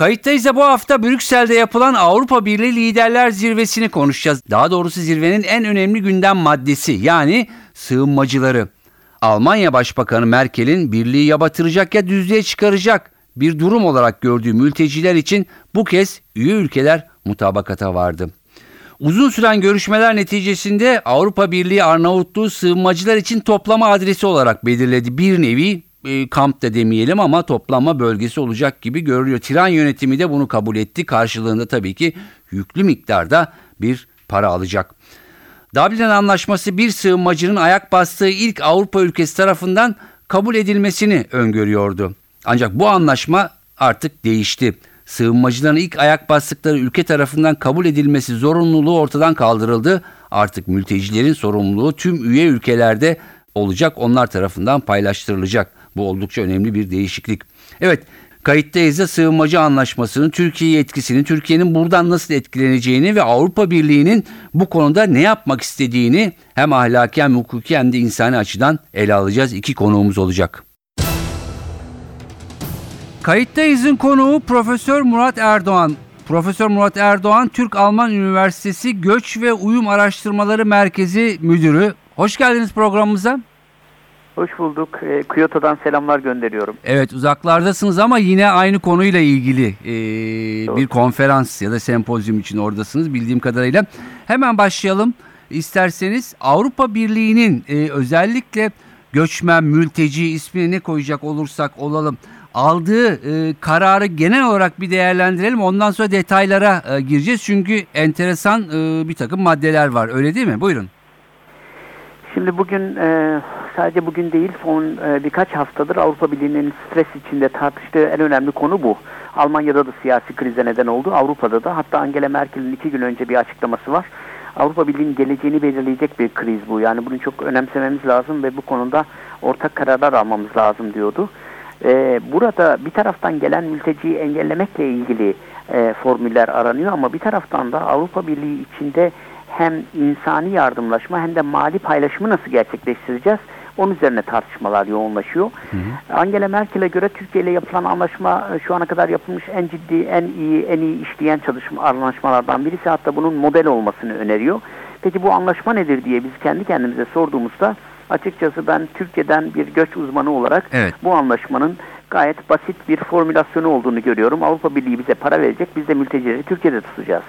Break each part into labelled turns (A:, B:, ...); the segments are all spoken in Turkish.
A: Kayıttayız da bu hafta Brüksel'de yapılan Avrupa Birliği Liderler Zirvesi'ni konuşacağız. Daha doğrusu zirvenin en önemli gündem maddesi yani sığınmacıları. Almanya Başbakanı Merkel'in birliği ya batıracak ya düzlüğe çıkaracak bir durum olarak gördüğü mülteciler için bu kez üye ülkeler mutabakata vardı. Uzun süren görüşmeler neticesinde Avrupa Birliği Arnavutluğu sığınmacılar için toplama adresi olarak belirledi. Bir nevi e, kamp da demeyelim ama toplanma bölgesi olacak gibi görülüyor. Tiran yönetimi de bunu kabul etti. Karşılığında tabii ki yüklü miktarda bir para alacak. Dublin Anlaşması bir sığınmacının ayak bastığı ilk Avrupa ülkesi tarafından kabul edilmesini öngörüyordu. Ancak bu anlaşma artık değişti. Sığınmacıların ilk ayak bastıkları ülke tarafından kabul edilmesi zorunluluğu ortadan kaldırıldı. Artık mültecilerin sorumluluğu tüm üye ülkelerde olacak, onlar tarafından paylaştırılacak. Bu oldukça önemli bir değişiklik. Evet, kayıttayız da sığınmacı anlaşmasının Türkiye'ye etkisini, Türkiye'nin buradan nasıl etkileneceğini ve Avrupa Birliği'nin bu konuda ne yapmak istediğini hem ahlaki hem hukuki hem de insani açıdan ele alacağız. İki konuğumuz olacak. Kayıttayız'ın konuğu Profesör Murat Erdoğan. Profesör Murat Erdoğan, Türk-Alman Üniversitesi Göç ve Uyum Araştırmaları Merkezi Müdürü. Hoş geldiniz programımıza.
B: Hoş bulduk. E, Kyoto'dan selamlar gönderiyorum.
A: Evet uzaklardasınız ama yine aynı konuyla ilgili e, bir konferans ya da sempozyum için oradasınız bildiğim kadarıyla. Hemen başlayalım isterseniz. Avrupa Birliği'nin e, özellikle göçmen, mülteci ismini ne koyacak olursak olalım aldığı e, kararı genel olarak bir değerlendirelim. Ondan sonra detaylara e, gireceğiz. Çünkü enteresan e, bir takım maddeler var. Öyle değil mi? Buyurun.
B: Şimdi bugün e, sadece bugün değil son e, birkaç haftadır Avrupa Birliği'nin stres içinde tartıştığı en önemli konu bu. Almanya'da da siyasi krize neden oldu. Avrupa'da da hatta Angela Merkel'in iki gün önce bir açıklaması var. Avrupa Birliği'nin geleceğini belirleyecek bir kriz bu. Yani bunu çok önemsememiz lazım ve bu konuda ortak kararlar almamız lazım diyordu. E, burada bir taraftan gelen mülteciyi engellemekle ilgili e, formüller aranıyor ama bir taraftan da Avrupa Birliği içinde hem insani yardımlaşma hem de mali paylaşımı nasıl gerçekleştireceğiz? Onun üzerine tartışmalar yoğunlaşıyor. Hı hı. Angela Merkel'e göre Türkiye ile yapılan anlaşma e, şu ana kadar yapılmış en ciddi, en iyi, en iyi işleyen çalışma anlaşmalardan birisi. Hatta bunun model olmasını öneriyor. Peki bu anlaşma nedir diye biz kendi kendimize sorduğumuzda açıkçası ben Türkiye'den bir göç uzmanı olarak evet. bu anlaşmanın gayet basit bir formülasyonu olduğunu görüyorum. Avrupa Birliği bize para verecek, biz de mültecileri Türkiye'de tutacağız.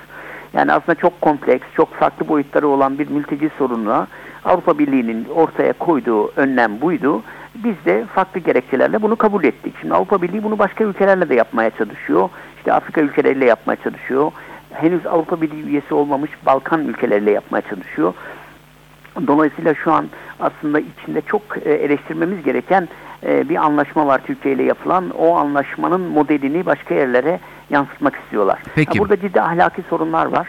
B: Yani aslında çok kompleks, çok farklı boyutları olan bir mülteci sorununa Avrupa Birliği'nin ortaya koyduğu önlem buydu. Biz de farklı gerekçelerle bunu kabul ettik. Şimdi Avrupa Birliği bunu başka ülkelerle de yapmaya çalışıyor. İşte Afrika ülkeleriyle yapmaya çalışıyor. Henüz Avrupa Birliği üyesi olmamış Balkan ülkeleriyle yapmaya çalışıyor. Dolayısıyla şu an aslında içinde çok e, eleştirmemiz gereken e, bir anlaşma var Türkiye ile yapılan. O anlaşmanın modelini başka yerlere yansıtmak istiyorlar.
A: Peki.
B: burada ciddi ahlaki sorunlar var.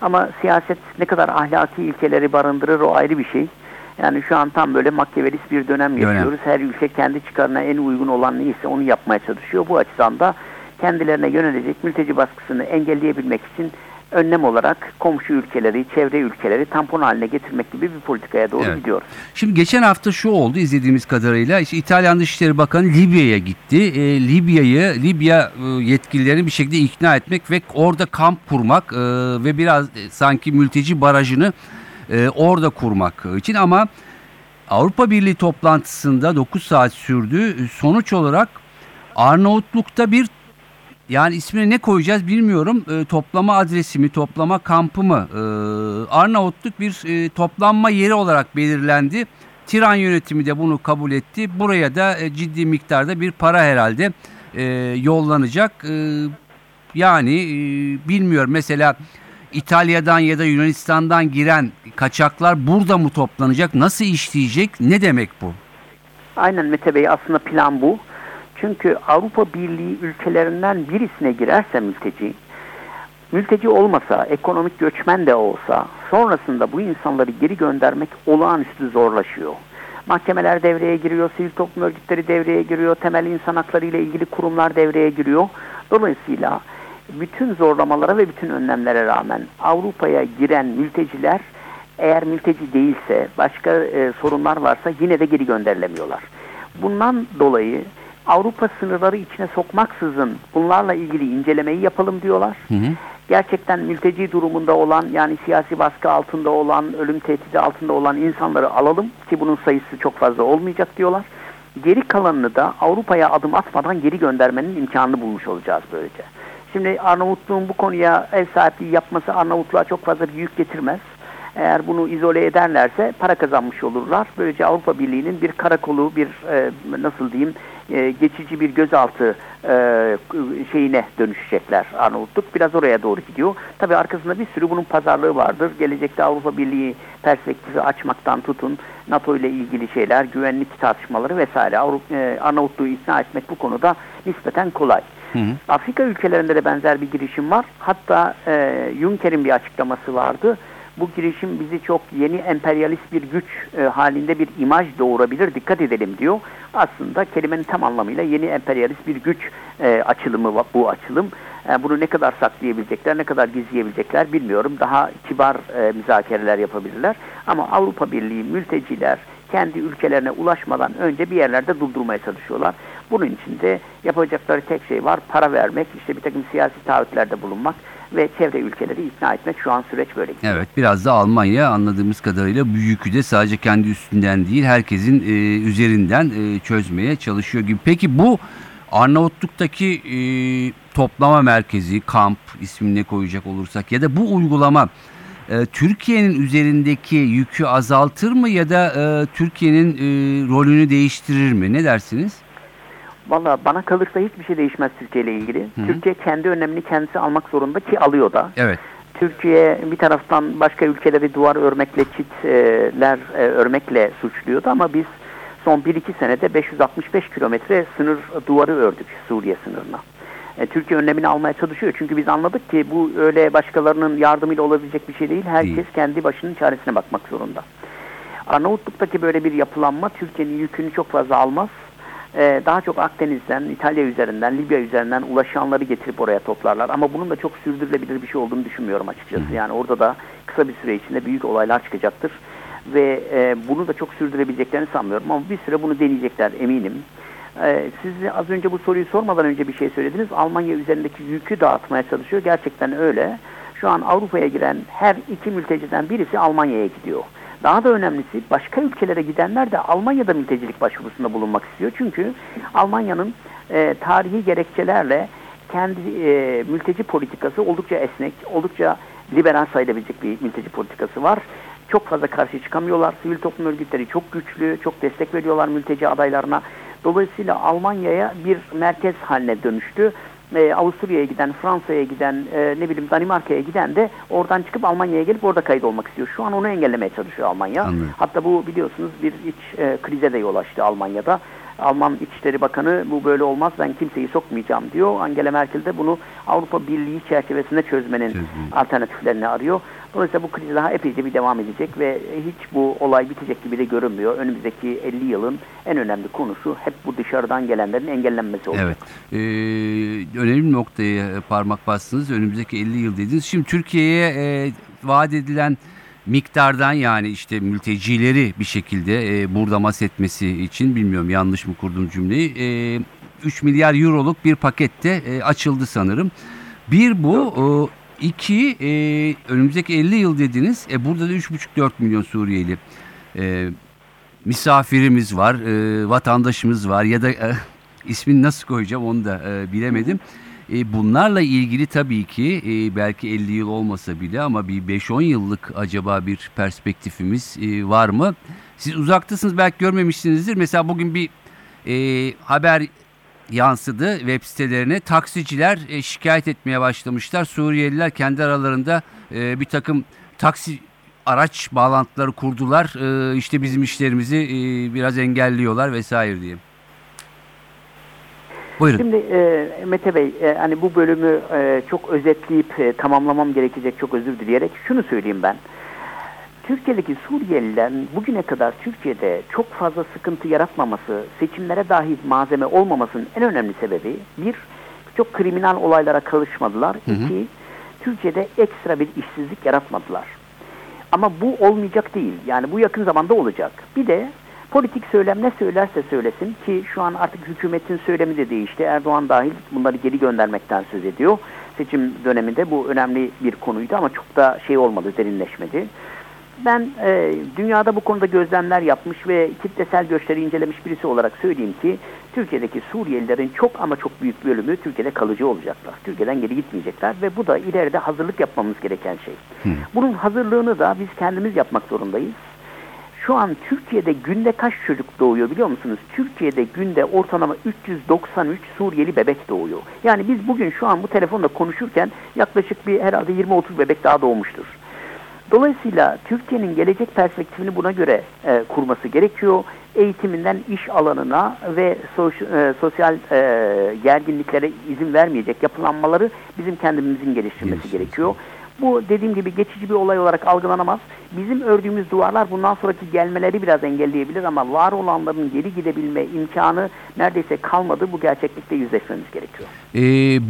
B: Ama siyaset ne kadar ahlaki ilkeleri barındırır o ayrı bir şey. Yani şu an tam böyle makyavelist bir dönem yaşıyoruz. Her ülke kendi çıkarına en uygun olan neyse onu yapmaya çalışıyor. Bu açıdan da kendilerine yönelecek mülteci baskısını engelleyebilmek için önlem olarak komşu ülkeleri, çevre ülkeleri tampon haline getirmek gibi bir politikaya doğru evet. gidiyoruz.
A: Şimdi geçen hafta şu oldu izlediğimiz kadarıyla işte İtalyan Dışişleri Bakanı Libya'ya gitti. E, Libya'yı, Libya e, yetkililerini bir şekilde ikna etmek ve orada kamp kurmak e, ve biraz e, sanki mülteci barajını e, orada kurmak için ama Avrupa Birliği toplantısında 9 saat sürdü. Sonuç olarak Arnavutluk'ta bir yani ismini ne koyacağız bilmiyorum. E, toplama adresi mi, toplama kampı mı? E, Arnavutluk bir e, toplanma yeri olarak belirlendi. Tiran yönetimi de bunu kabul etti. Buraya da e, ciddi miktarda bir para herhalde e, yollanacak. E, yani e, bilmiyorum mesela İtalya'dan ya da Yunanistan'dan giren kaçaklar burada mı toplanacak? Nasıl işleyecek? Ne demek bu?
B: Aynen Mete Bey aslında plan bu. Çünkü Avrupa Birliği ülkelerinden birisine girerse mülteci Mülteci olmasa, ekonomik göçmen de olsa sonrasında bu insanları geri göndermek olağanüstü zorlaşıyor. Mahkemeler devreye giriyor, sivil toplum örgütleri devreye giriyor, temel insan hakları ile ilgili kurumlar devreye giriyor. Dolayısıyla bütün zorlamalara ve bütün önlemlere rağmen Avrupa'ya giren mülteciler eğer mülteci değilse, başka e, sorunlar varsa yine de geri gönderilemiyorlar. Bundan dolayı Avrupa sınırları içine sokmaksızın bunlarla ilgili incelemeyi yapalım diyorlar.
A: Hı hı.
B: Gerçekten mülteci durumunda olan yani siyasi baskı altında olan, ölüm tehdidi altında olan insanları alalım ki bunun sayısı çok fazla olmayacak diyorlar. Geri kalanını da Avrupa'ya adım atmadan geri göndermenin imkanını bulmuş olacağız böylece. Şimdi Arnavutluğun bu konuya ev sahipliği yapması Arnavutluğa çok fazla bir yük getirmez. Eğer bunu izole ederlerse para kazanmış olurlar. Böylece Avrupa Birliği'nin bir karakolu, bir e, nasıl diyeyim e, geçici bir gözaltı e, şeyine dönüşecekler Arnavutluk. Biraz oraya doğru gidiyor. Tabii arkasında bir sürü bunun pazarlığı vardır. Gelecekte Avrupa Birliği perspektifi açmaktan tutun, NATO ile ilgili şeyler, güvenlik tartışmaları vesaire. Avrupa, e, Arnavutluğu ikna etmek bu konuda nispeten kolay.
A: Hı hı.
B: Afrika ülkelerinde de benzer bir girişim var. Hatta e, Juncker'in bir açıklaması vardı. Bu girişim bizi çok yeni emperyalist bir güç e, halinde bir imaj doğurabilir. Dikkat edelim diyor. Aslında kelimenin tam anlamıyla yeni emperyalist bir güç e, açılımı bu açılım. E, bunu ne kadar saklayabilecekler, ne kadar gizleyebilecekler bilmiyorum. Daha kibar e, müzakereler yapabilirler. Ama Avrupa Birliği mülteciler kendi ülkelerine ulaşmadan önce bir yerlerde durdurmaya çalışıyorlar. Bunun için de yapacakları tek şey var. Para vermek, işte bir takım siyasi taahhütlerde bulunmak ve çevre ülkeleri ikna etmek. Şu an süreç böyle gidiyor.
A: Evet biraz da Almanya anladığımız kadarıyla bu yükü de sadece kendi üstünden değil herkesin e, üzerinden e, çözmeye çalışıyor gibi. Peki bu Arnavutluk'taki e, toplama merkezi, kamp ismini koyacak olursak ya da bu uygulama e, Türkiye'nin üzerindeki yükü azaltır mı ya da e, Türkiye'nin e, rolünü değiştirir mi? Ne dersiniz?
B: Valla bana kalırsa hiçbir şey değişmez Türkiye ile ilgili.
A: hı.
B: Türkiye kendi önlemini kendisi almak zorunda ki alıyor da.
A: Evet.
B: Türkiye bir taraftan başka ülkeleri duvar örmekle, çitler e, örmekle suçluyordu ama biz son 1-2 senede 565 kilometre sınır duvarı ördük Suriye sınırına. E, Türkiye önlemini almaya çalışıyor çünkü biz anladık ki bu öyle başkalarının yardımıyla olabilecek bir şey değil. Herkes
A: Değil.
B: kendi başının çaresine bakmak zorunda. Arnavutluk'taki böyle bir yapılanma Türkiye'nin yükünü çok fazla almaz. Ee, daha çok Akdeniz'den, İtalya üzerinden, Libya üzerinden ulaşanları getirip oraya toplarlar. Ama bunun da çok sürdürülebilir bir şey olduğunu düşünmüyorum açıkçası. Yani orada da kısa bir süre içinde büyük olaylar çıkacaktır. Ve e, bunu da çok sürdürebileceklerini sanmıyorum ama bir süre bunu deneyecekler eminim. Ee, siz az önce bu soruyu sormadan önce bir şey söylediniz. Almanya üzerindeki yükü dağıtmaya çalışıyor. Gerçekten öyle. Şu an Avrupa'ya giren her iki mülteciden birisi Almanya'ya gidiyor. Daha da önemlisi başka ülkelere gidenler de Almanya'da mültecilik başvurusunda bulunmak istiyor. Çünkü Almanya'nın e, tarihi gerekçelerle kendi e, mülteci politikası oldukça esnek, oldukça liberal sayılabilecek bir mülteci politikası var. Çok fazla karşı çıkamıyorlar. Sivil toplum örgütleri çok güçlü, çok destek veriyorlar mülteci adaylarına. Dolayısıyla Almanya'ya bir merkez haline dönüştü. Ee, Avusturya'ya giden, Fransa'ya giden, e, ne bileyim Danimarka'ya giden de oradan çıkıp Almanya'ya gelip orada kayıt olmak istiyor. Şu an onu engellemeye çalışıyor Almanya.
A: Anladım.
B: Hatta bu biliyorsunuz bir iç e, krize de yol açtı Almanya'da. Alman İçişleri Bakanı bu böyle olmaz ben kimseyi sokmayacağım diyor. Angela Merkel de bunu Avrupa Birliği çerçevesinde çözmenin
A: Çözmeyi.
B: alternatiflerini arıyor. Dolayısıyla bu kriz daha epeyce bir devam edecek ve hiç bu olay bitecek gibi de görünmüyor. Önümüzdeki 50 yılın en önemli konusu hep bu dışarıdan gelenlerin engellenmesi olacak.
A: Evet. Ee, önemli bir noktaya parmak bastınız. Önümüzdeki 50 yıl dediniz. Şimdi Türkiye'ye e, vaat edilen miktardan yani işte mültecileri bir şekilde e, burada mas etmesi için bilmiyorum yanlış mı kurdum cümleyi. E, 3 milyar euroluk bir pakette e, açıldı sanırım. Bir bu, iki e, önümüzdeki 50 yıl dediniz. E, burada da 3,5-4 milyon Suriyeli e, misafirimiz var, e, vatandaşımız var ya da e, ismini nasıl koyacağım onu da e, bilemedim. E, bunlarla ilgili tabii ki e, belki 50 yıl olmasa bile ama bir 5-10 yıllık acaba bir perspektifimiz e, var mı? Siz uzaktasınız belki görmemişsinizdir. Mesela bugün bir e, haber yansıdı web sitelerine. Taksiciler e, şikayet etmeye başlamışlar. Suriyeliler kendi aralarında e, bir takım taksi araç bağlantıları kurdular. E, işte bizim işlerimizi e, biraz engelliyorlar vesaire diye. Buyurun.
B: Şimdi e, Mete Bey, e, hani bu bölümü e, çok özetleyip e, tamamlamam gerekecek çok özür dileyerek şunu söyleyeyim ben. Türkiye'deki Suriyelilerin bugüne kadar Türkiye'de çok fazla sıkıntı yaratmaması, seçimlere dahi malzeme olmamasının en önemli sebebi bir, çok kriminal olaylara karışmadılar. İki, Türkiye'de ekstra bir işsizlik yaratmadılar. Ama bu olmayacak değil. Yani bu yakın zamanda olacak. Bir de politik söylem ne söylerse söylesin ki şu an artık hükümetin söylemi de değişti. Erdoğan dahil bunları geri göndermekten söz ediyor. Seçim döneminde bu önemli bir konuydu ama çok da şey olmadı, derinleşmedi. Ben e, dünyada bu konuda gözlemler yapmış ve kitlesel göçleri incelemiş birisi olarak söyleyeyim ki Türkiye'deki Suriyelilerin çok ama çok büyük bölümü Türkiye'de kalıcı olacaklar. Türkiye'den geri gitmeyecekler ve bu da ileride hazırlık yapmamız gereken şey. Bunun hazırlığını da biz kendimiz yapmak zorundayız. Şu an Türkiye'de günde kaç çocuk doğuyor biliyor musunuz? Türkiye'de günde ortalama 393 Suriyeli bebek doğuyor. Yani biz bugün şu an bu telefonla konuşurken yaklaşık bir herhalde 20-30 bebek daha doğmuştur. Dolayısıyla Türkiye'nin gelecek perspektifini buna göre e, kurması gerekiyor. Eğitiminden iş alanına ve soş- e, sosyal e, gerginliklere izin vermeyecek yapılanmaları bizim kendimizin Geliştirmesi. gerekiyor. Bu dediğim gibi geçici bir olay olarak algılanamaz. Bizim ördüğümüz duvarlar bundan sonraki gelmeleri biraz engelleyebilir ama var olanların geri gidebilme imkanı neredeyse kalmadı. Bu gerçeklikle yüzleşmemiz gerekiyor.
A: Ee,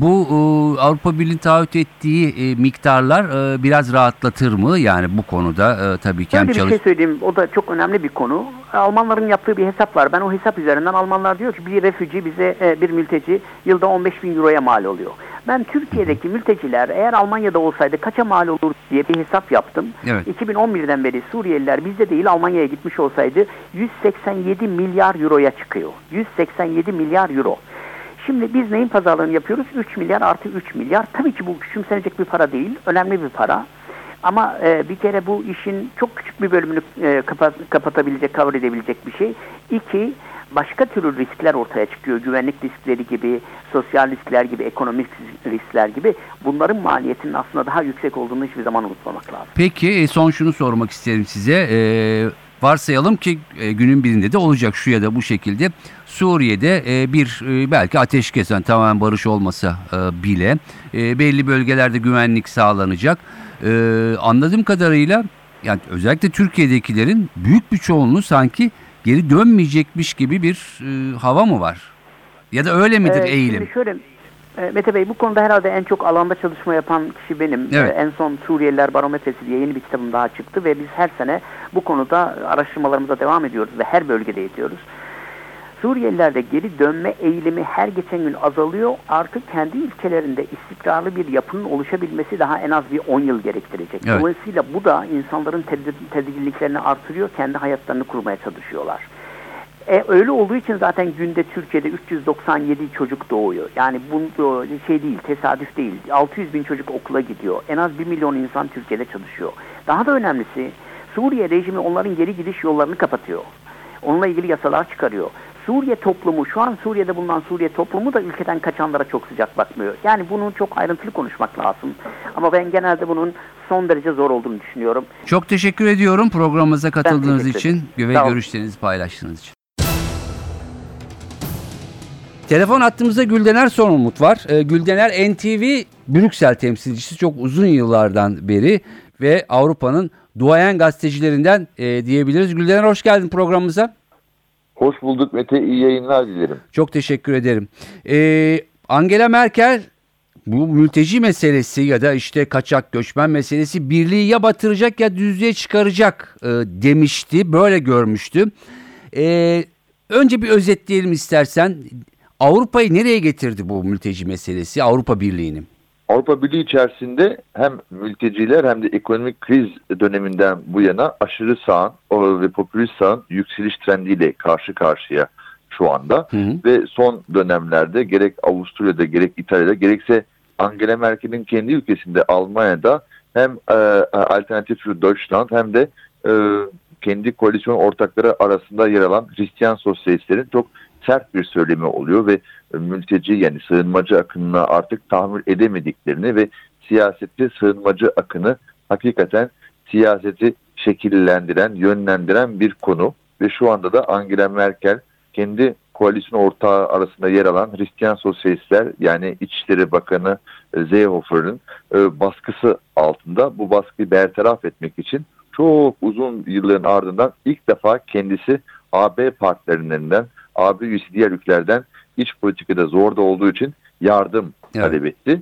A: bu e, Avrupa Birliği taahhüt ettiği e, miktarlar e, biraz rahatlatır mı? Yani bu konuda e, tabii ki hem
B: Şöyle bir
A: çalış...
B: şey söyleyeyim. O da çok önemli bir konu. Almanların yaptığı bir hesap var. Ben o hesap üzerinden Almanlar diyor ki bir refüji bize e, bir mülteci yılda 15 bin euroya mal oluyor. Ben Türkiye'deki mülteciler eğer Almanya'da olsaydı kaça mal olur diye bir hesap yaptım.
A: Evet.
B: 2011'den beri Suriyeliler bizde değil Almanya'ya gitmiş olsaydı 187 milyar euroya çıkıyor. 187 milyar euro. Şimdi biz neyin pazarlığını yapıyoruz? 3 milyar artı 3 milyar. Tabii ki bu küçümsenecek bir para değil. Önemli bir para. Ama e, bir kere bu işin çok küçük bir bölümünü e, kapa- kapatabilecek, cover edebilecek bir şey. İki, başka türlü riskler ortaya çıkıyor. Güvenlik riskleri gibi, sosyal riskler gibi, ekonomik riskler gibi. Bunların maliyetinin aslında daha yüksek olduğunu hiçbir zaman unutmamak lazım.
A: Peki e, son şunu sormak isterim size. Ee, varsayalım ki e, günün birinde de olacak şu ya da bu şekilde. Suriye'de e, bir belki ateşkes yani tamamen barış olmasa bile belli bölgelerde güvenlik sağlanacak. E, anladığım kadarıyla yani özellikle Türkiye'dekilerin büyük bir çoğunluğu sanki geri dönmeyecekmiş gibi bir e, hava mı var? Ya da öyle midir
B: Ee,
A: eğilim?
B: Şimdi şöyle, e, Mete Bey bu konuda herhalde en çok alanda çalışma yapan kişi benim.
A: Evet.
B: Ee, en son Suriyeliler Barometresi diye yeni bir kitabım daha çıktı ve biz her sene bu konuda araştırmalarımıza devam ediyoruz ve her bölgede ediyoruz. Suriyelilerde geri dönme eğilimi her geçen gün azalıyor. Artık kendi ülkelerinde istikrarlı bir yapının oluşabilmesi daha en az bir 10 yıl gerektirecek.
A: Evet.
B: Dolayısıyla bu da insanların tedir- tedirginliklerini artırıyor. Kendi hayatlarını kurmaya çalışıyorlar. E, öyle olduğu için zaten günde Türkiye'de 397 çocuk doğuyor. Yani bu bu şey değil, tesadüf değil. 600 bin çocuk okula gidiyor. En az 1 milyon insan Türkiye'de çalışıyor. Daha da önemlisi Suriye rejimi onların geri gidiş yollarını kapatıyor. Onunla ilgili yasalar çıkarıyor. Suriye toplumu, şu an Suriye'de bulunan Suriye toplumu da ülkeden kaçanlara çok sıcak bakmıyor. Yani bunu çok ayrıntılı konuşmak lazım. Ama ben genelde bunun son derece zor olduğunu düşünüyorum.
A: Çok teşekkür ediyorum programımıza katıldığınız için ve görüşlerinizi paylaştığınız için. Telefon hattımızda Güldener Sorumut var. Ee, Güldener NTV Brüksel temsilcisi çok uzun yıllardan beri ve Avrupa'nın duayen gazetecilerinden e, diyebiliriz. Güldener hoş geldin programımıza.
C: Hoş bulduk Mete. iyi yayınlar dilerim.
A: Çok teşekkür ederim. Ee, Angela Merkel bu mülteci meselesi ya da işte kaçak göçmen meselesi birliği ya batıracak ya düzlüğe çıkaracak e, demişti. Böyle görmüştü. Ee, önce bir özetleyelim istersen. Avrupa'yı nereye getirdi bu mülteci meselesi Avrupa Birliği'nin?
C: Avrupa Birliği içerisinde hem mülteciler hem de ekonomik kriz döneminden bu yana aşırı sağın ve popülist sağın yükseliş trendiyle karşı karşıya şu anda.
A: Hı hı.
C: Ve son dönemlerde gerek Avusturya'da gerek İtalya'da gerekse Angela Merkel'in kendi ülkesinde Almanya'da hem e, Alternatif für Deutschland hem de e, kendi koalisyon ortakları arasında yer alan Hristiyan sosyalistlerin çok sert bir söylemi oluyor ve mülteci yani sığınmacı akınına artık tahammül edemediklerini ve siyasette sığınmacı akını hakikaten siyaseti şekillendiren, yönlendiren bir konu. Ve şu anda da Angela Merkel kendi koalisyon ortağı arasında yer alan Hristiyan Sosyalistler yani İçişleri Bakanı e, Seehofer'ın e, baskısı altında. Bu baskıyı bertaraf etmek için çok uzun yılların ardından ilk defa kendisi AB partilerinden, AB üyesi diğer ülkelerden iç politikada zorda olduğu için yardım
A: Evet.
C: talep etti.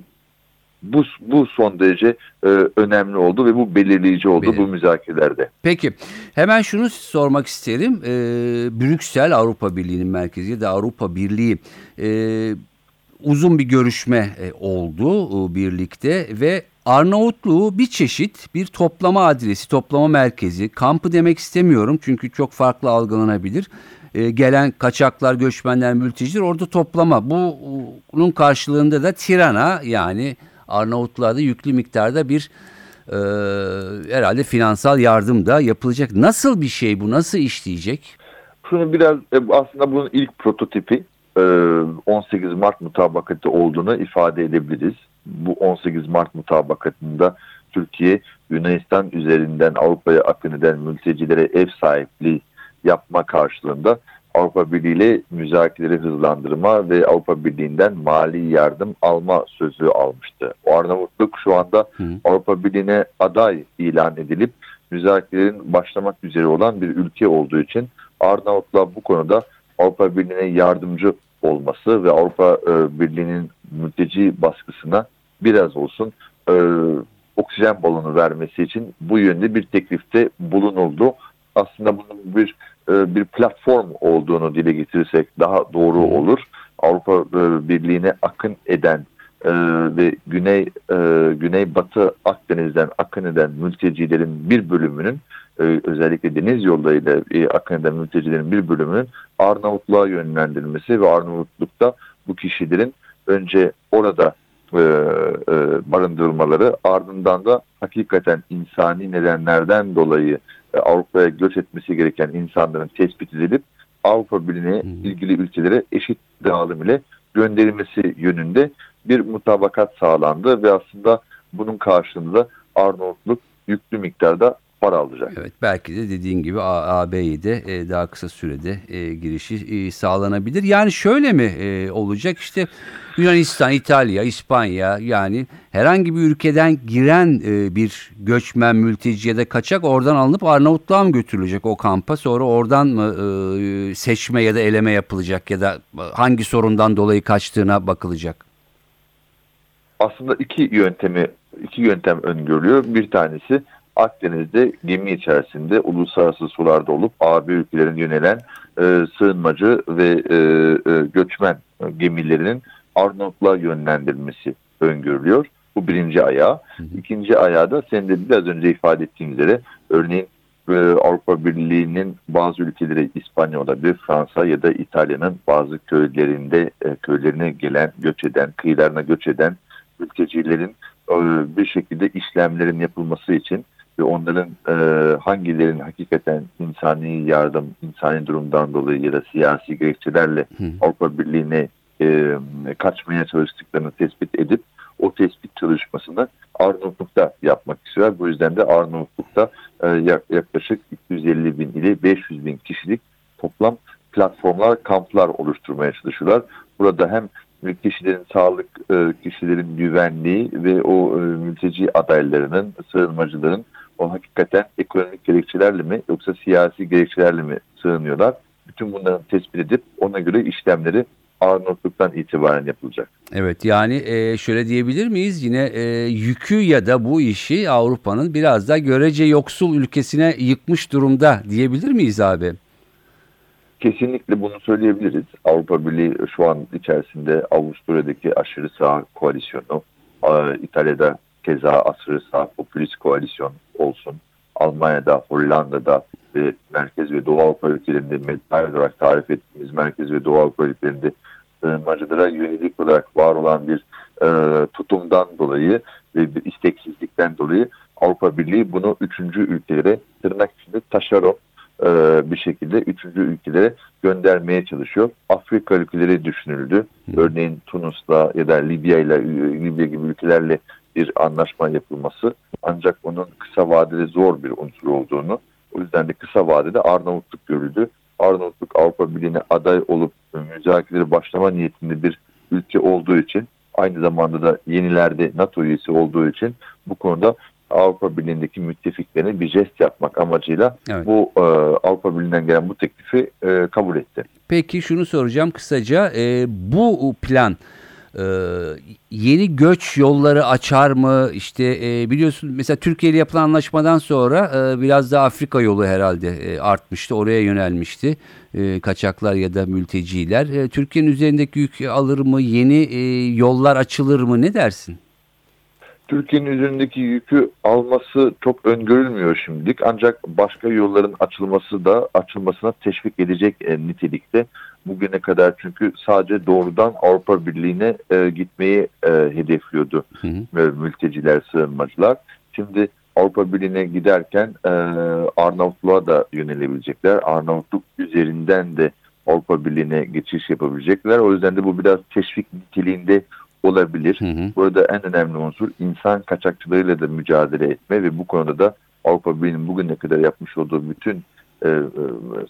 C: Bu, bu son derece e, önemli oldu ve bu belirleyici oldu
A: Belir-
C: bu müzakerelerde.
A: Peki hemen şunu sormak isterim. Ee, Brüksel Avrupa Birliği'nin merkezi ya da Avrupa Birliği e, uzun bir görüşme e, oldu e, birlikte ve Arnavutluğu bir çeşit bir toplama adresi, toplama merkezi, kampı demek istemiyorum çünkü çok farklı algılanabilir. E, gelen kaçaklar, göçmenler, mülteciler orada toplama. Bu, bunun karşılığında da Tirana yani Arnavutluğa da yüklü miktarda bir e, herhalde finansal yardım da yapılacak. Nasıl bir şey bu? Nasıl işleyecek?
C: Şunu biraz e, aslında bunun ilk prototipi e, 18 Mart mutabakatı olduğunu ifade edebiliriz. Bu 18 Mart mutabakatında Türkiye Yunanistan üzerinden Avrupa'ya akın eden mültecilere ev sahipliği yapma karşılığında Avrupa Birliği ile müzakereleri hızlandırma ve Avrupa Birliği'nden mali yardım alma sözü almıştı. O Arnavutluk şu anda
A: Hı.
C: Avrupa Birliği'ne aday ilan edilip müzakerelerin başlamak üzere olan bir ülke olduğu için Arnavutluğa bu konuda Avrupa Birliği'ne yardımcı olması ve Avrupa e, Birliği'nin mülteci baskısına biraz olsun e, oksijen balonu vermesi için bu yönde bir teklifte bulunuldu. Aslında bunun bir e, bir platform olduğunu dile getirirsek daha doğru olur. Avrupa e, Birliği'ne akın eden e, ve güney e, güneybatı Akdeniz'den akın eden mültecilerin bir bölümünün e, özellikle deniz yollarıyla e, akın eden mültecilerin bir bölümünün Arnavutluğa yönlendirilmesi ve Arnavutluk'ta bu kişilerin önce orada e, e, barındırılmaları ardından da hakikaten insani nedenlerden dolayı e, Avrupa'ya göç etmesi gereken insanların tespit edilip Avrupa Birliği'ne ilgili ülkelere eşit dağılım ile gönderilmesi yönünde bir mutabakat sağlandı ve aslında bunun karşılığında Arnavutluk yüklü miktarda para alacak.
A: Evet belki de dediğin gibi A- AB'ye de e, daha kısa sürede e, girişi e, sağlanabilir. Yani şöyle mi e, olacak işte Yunanistan, İtalya, İspanya yani herhangi bir ülkeden giren e, bir göçmen, mülteci ya da kaçak oradan alınıp Arnavutluğa mı götürülecek o kampa sonra oradan mı e, seçme ya da eleme yapılacak ya da hangi sorundan dolayı kaçtığına bakılacak?
C: aslında iki yöntemi iki yöntem öngörülüyor. Bir tanesi Akdeniz'de gemi içerisinde uluslararası sularda olup AB ülkelerine yönelen e, sığınmacı ve e, e, göçmen gemilerinin Arnavutluğa yönlendirilmesi öngörülüyor. Bu birinci ayağı. İkinci ayağı da senin de biraz önce ifade ettiğin üzere örneğin e, Avrupa Birliği'nin bazı ülkeleri İspanya olabilir, Fransa ya da İtalya'nın bazı köylerinde e, köylerine gelen, göç eden, kıyılarına göç eden mültecilerin e, bir şekilde işlemlerin yapılması için ve onların e, hangilerinin hakikaten insani yardım, insani durumdan dolayı ya da siyasi gerekçelerle Avrupa Birliği'ne e, kaçmaya çalıştıklarını tespit edip o tespit çalışmasını Arnavutluk'ta yapmak istiyorlar. Bu yüzden de Arnavutluk'ta e, yak- yaklaşık 250 bin ile 500 bin kişilik toplam platformlar, kamplar oluşturmaya çalışıyorlar. Burada hem kişilerin sağlık, e, kişilerin güvenliği ve o e, mülteci adaylarının, sığınmacıların o hakikaten ekonomik gerekçelerle mi yoksa siyasi gerekçelerle mi sığınıyorlar? Bütün bunların tespit edip ona göre işlemleri Arnavutluk'tan itibaren yapılacak.
A: Evet yani e, şöyle diyebilir miyiz yine e, yükü ya da bu işi Avrupa'nın biraz da görece yoksul ülkesine yıkmış durumda diyebilir miyiz abi?
C: Kesinlikle bunu söyleyebiliriz. Avrupa Birliği şu an içerisinde Avusturya'daki aşırı sağ koalisyonu, e, İtalya'da keza aşırı sağ popülist koalisyon olsun, Almanya'da, Hollanda'da ve Merkez ve Doğu Avrupa ülkelerinde olarak tarif ettiğimiz Merkez ve Doğu Avrupa ülkelerinde sığınmacılara yönelik olarak var olan bir e, tutumdan dolayı ve bir isteksizlikten dolayı Avrupa Birliği bunu üçüncü ülkelere tırnak içinde taşeron e, bir şekilde üçüncü ülkelere göndermeye çalışıyor. Afrika ülkeleri düşünüldü. Örneğin Tunus'la ya da Libya ile Libya gibi ülkelerle bir anlaşma yapılması ancak onun kısa vadede zor bir unsur olduğunu o yüzden de kısa vadede Arnavutluk görüldü. Arnavutluk Avrupa Birliği'ne aday olup müzakereleri başlama niyetinde bir ülke olduğu için aynı zamanda da yenilerde NATO üyesi olduğu için bu konuda Avrupa Birliği'ndeki müttefiklerine bir jest yapmak amacıyla
A: Evet.
C: bu e, Avrupa Birliği'nden gelen bu teklifi e, kabul etti.
A: Peki şunu soracağım kısaca. E, bu plan e, yeni göç yolları açar mı? İşte e, biliyorsun mesela Türkiye ile yapılan anlaşmadan sonra e, biraz da Afrika yolu herhalde e, artmıştı. Oraya yönelmişti e, kaçaklar ya da mülteciler. E, Türkiye'nin üzerindeki yük alır mı? Yeni e, yollar açılır mı? Ne dersin?
C: Türkiye'nin üzerindeki yükü alması çok öngörülmüyor şimdilik ancak başka yolların açılması da açılmasına teşvik edecek e, nitelikte. Bugüne kadar çünkü sadece doğrudan Avrupa Birliği'ne e, gitmeyi e, hedefliyordu
A: Hı hı.
C: mülteciler, sığınmacılar. Şimdi Avrupa Birliği'ne giderken e, Arnavutluğa da yönelebilecekler. Arnavutluk üzerinden de Avrupa Birliği'ne geçiş yapabilecekler. O yüzden de bu biraz teşvik niteliğinde olabilir.
A: Hı hı.
C: Burada en önemli unsur insan kaçakçılığıyla da mücadele etme ve bu konuda da Avrupa Birliği'nin bugüne kadar yapmış olduğu bütün e, e,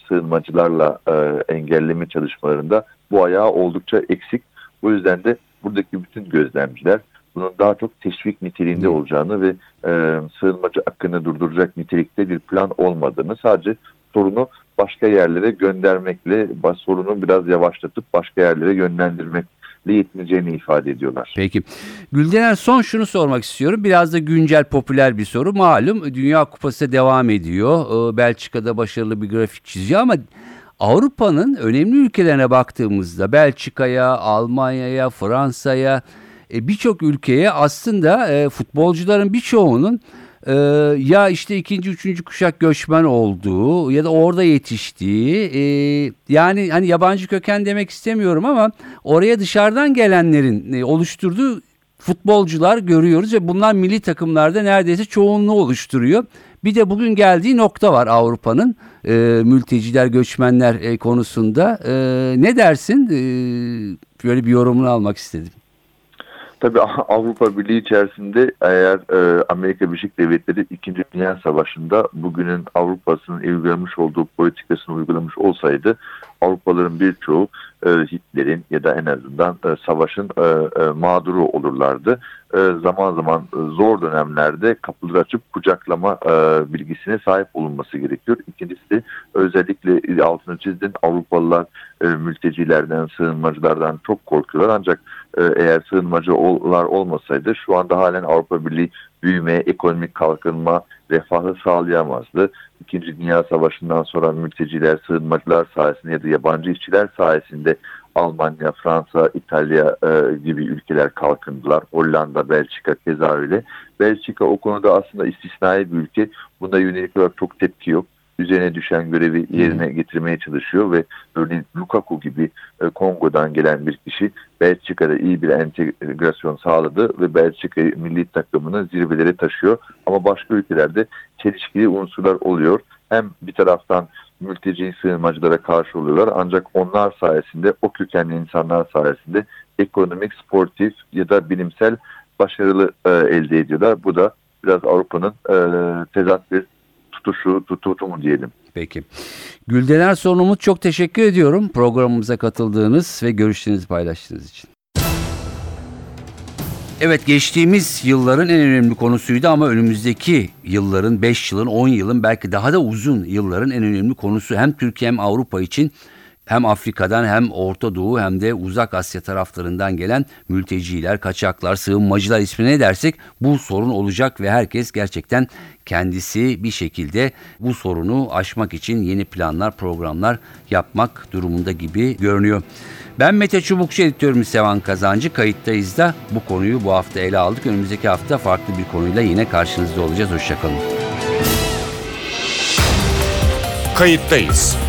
C: sığınmacılarla e, engelleme çalışmalarında bu ayağı oldukça eksik. Bu yüzden de buradaki bütün gözlemciler bunun daha çok teşvik niteliğinde olacağını ve e, sığınmacı hakkını durduracak nitelikte bir plan olmadığını sadece sorunu başka yerlere göndermekle sorunu biraz yavaşlatıp başka yerlere yönlendirmekle yetineceğini ifade ediyorlar.
A: Peki. Güldener son şunu sormak istiyorum. Biraz da güncel popüler bir soru. Malum Dünya Kupası devam ediyor. Ee, Belçika'da başarılı bir grafik çiziyor ama Avrupa'nın önemli ülkelerine baktığımızda Belçika'ya, Almanya'ya, Fransa'ya e, birçok ülkeye aslında e, futbolcuların birçoğunun e, ya işte ikinci, üçüncü kuşak göçmen olduğu ya da orada yetiştiği e, yani hani yabancı köken demek istemiyorum ama oraya dışarıdan gelenlerin e, oluşturduğu futbolcular görüyoruz ve bunlar milli takımlarda neredeyse çoğunluğu oluşturuyor. Bir de bugün geldiği nokta var Avrupa'nın e, mülteciler, göçmenler e, konusunda. E, ne dersin? E, böyle bir yorumunu almak istedim.
C: Tabii Avrupa Birliği içerisinde eğer e, Amerika Birleşik Devletleri 2. Dünya Savaşı'nda bugünün Avrupa'sının uygulamış olduğu politikasını uygulamış olsaydı Avrupalıların birçoğu e, Hitler'in ya da en azından e, savaşın e, e, mağduru olurlardı. E, zaman zaman e, zor dönemlerde kapıları açıp kucaklama e, bilgisine sahip olunması gerekiyor. İkincisi özellikle altını çizdin Avrupalılar e, mültecilerden, sığınmacılardan çok korkuyorlar ancak e, eğer sığınmacılar olmasaydı şu anda halen Avrupa Birliği büyüme, ekonomik kalkınma, refahı sağlayamazdı. İkinci Dünya Savaşı'ndan sonra mülteciler, sığınmacılar sayesinde ya da yabancı işçiler sayesinde Almanya, Fransa, İtalya e, gibi ülkeler kalkındılar. Hollanda, Belçika keza öyle. Belçika o konuda aslında istisnai bir ülke. Buna yönelik olarak çok tepki yok üzerine düşen görevi yerine getirmeye çalışıyor ve örneğin Lukaku gibi e, Kongo'dan gelen bir kişi Belçika'da iyi bir entegrasyon sağladı ve Belçika milli takımını zirvelere taşıyor. Ama başka ülkelerde çelişkili unsurlar oluyor. Hem bir taraftan mülteci sığınmacılara karşı oluyorlar ancak onlar sayesinde o kökenli insanlar sayesinde ekonomik, sportif ya da bilimsel başarılı e, elde ediyorlar. Bu da biraz Avrupa'nın e, tezat bir tutuşu, tutumu diyelim.
A: Peki. Güldener Sorunumuz çok teşekkür ediyorum programımıza katıldığınız ve görüşlerinizi paylaştığınız için. Evet geçtiğimiz yılların en önemli konusuydu ama önümüzdeki yılların 5 yılın 10 yılın belki daha da uzun yılların en önemli konusu hem Türkiye hem Avrupa için hem Afrika'dan hem Orta Doğu hem de Uzak Asya taraflarından gelen mülteciler, kaçaklar, sığınmacılar ismine ne dersek bu sorun olacak ve herkes gerçekten kendisi bir şekilde bu sorunu aşmak için yeni planlar, programlar yapmak durumunda gibi görünüyor. Ben Mete Çubukçu editörümüz Sevan Kazancı. Kayıttayız da bu konuyu bu hafta ele aldık. Önümüzdeki hafta farklı bir konuyla yine karşınızda olacağız. Hoşçakalın.
D: Kayıttayız.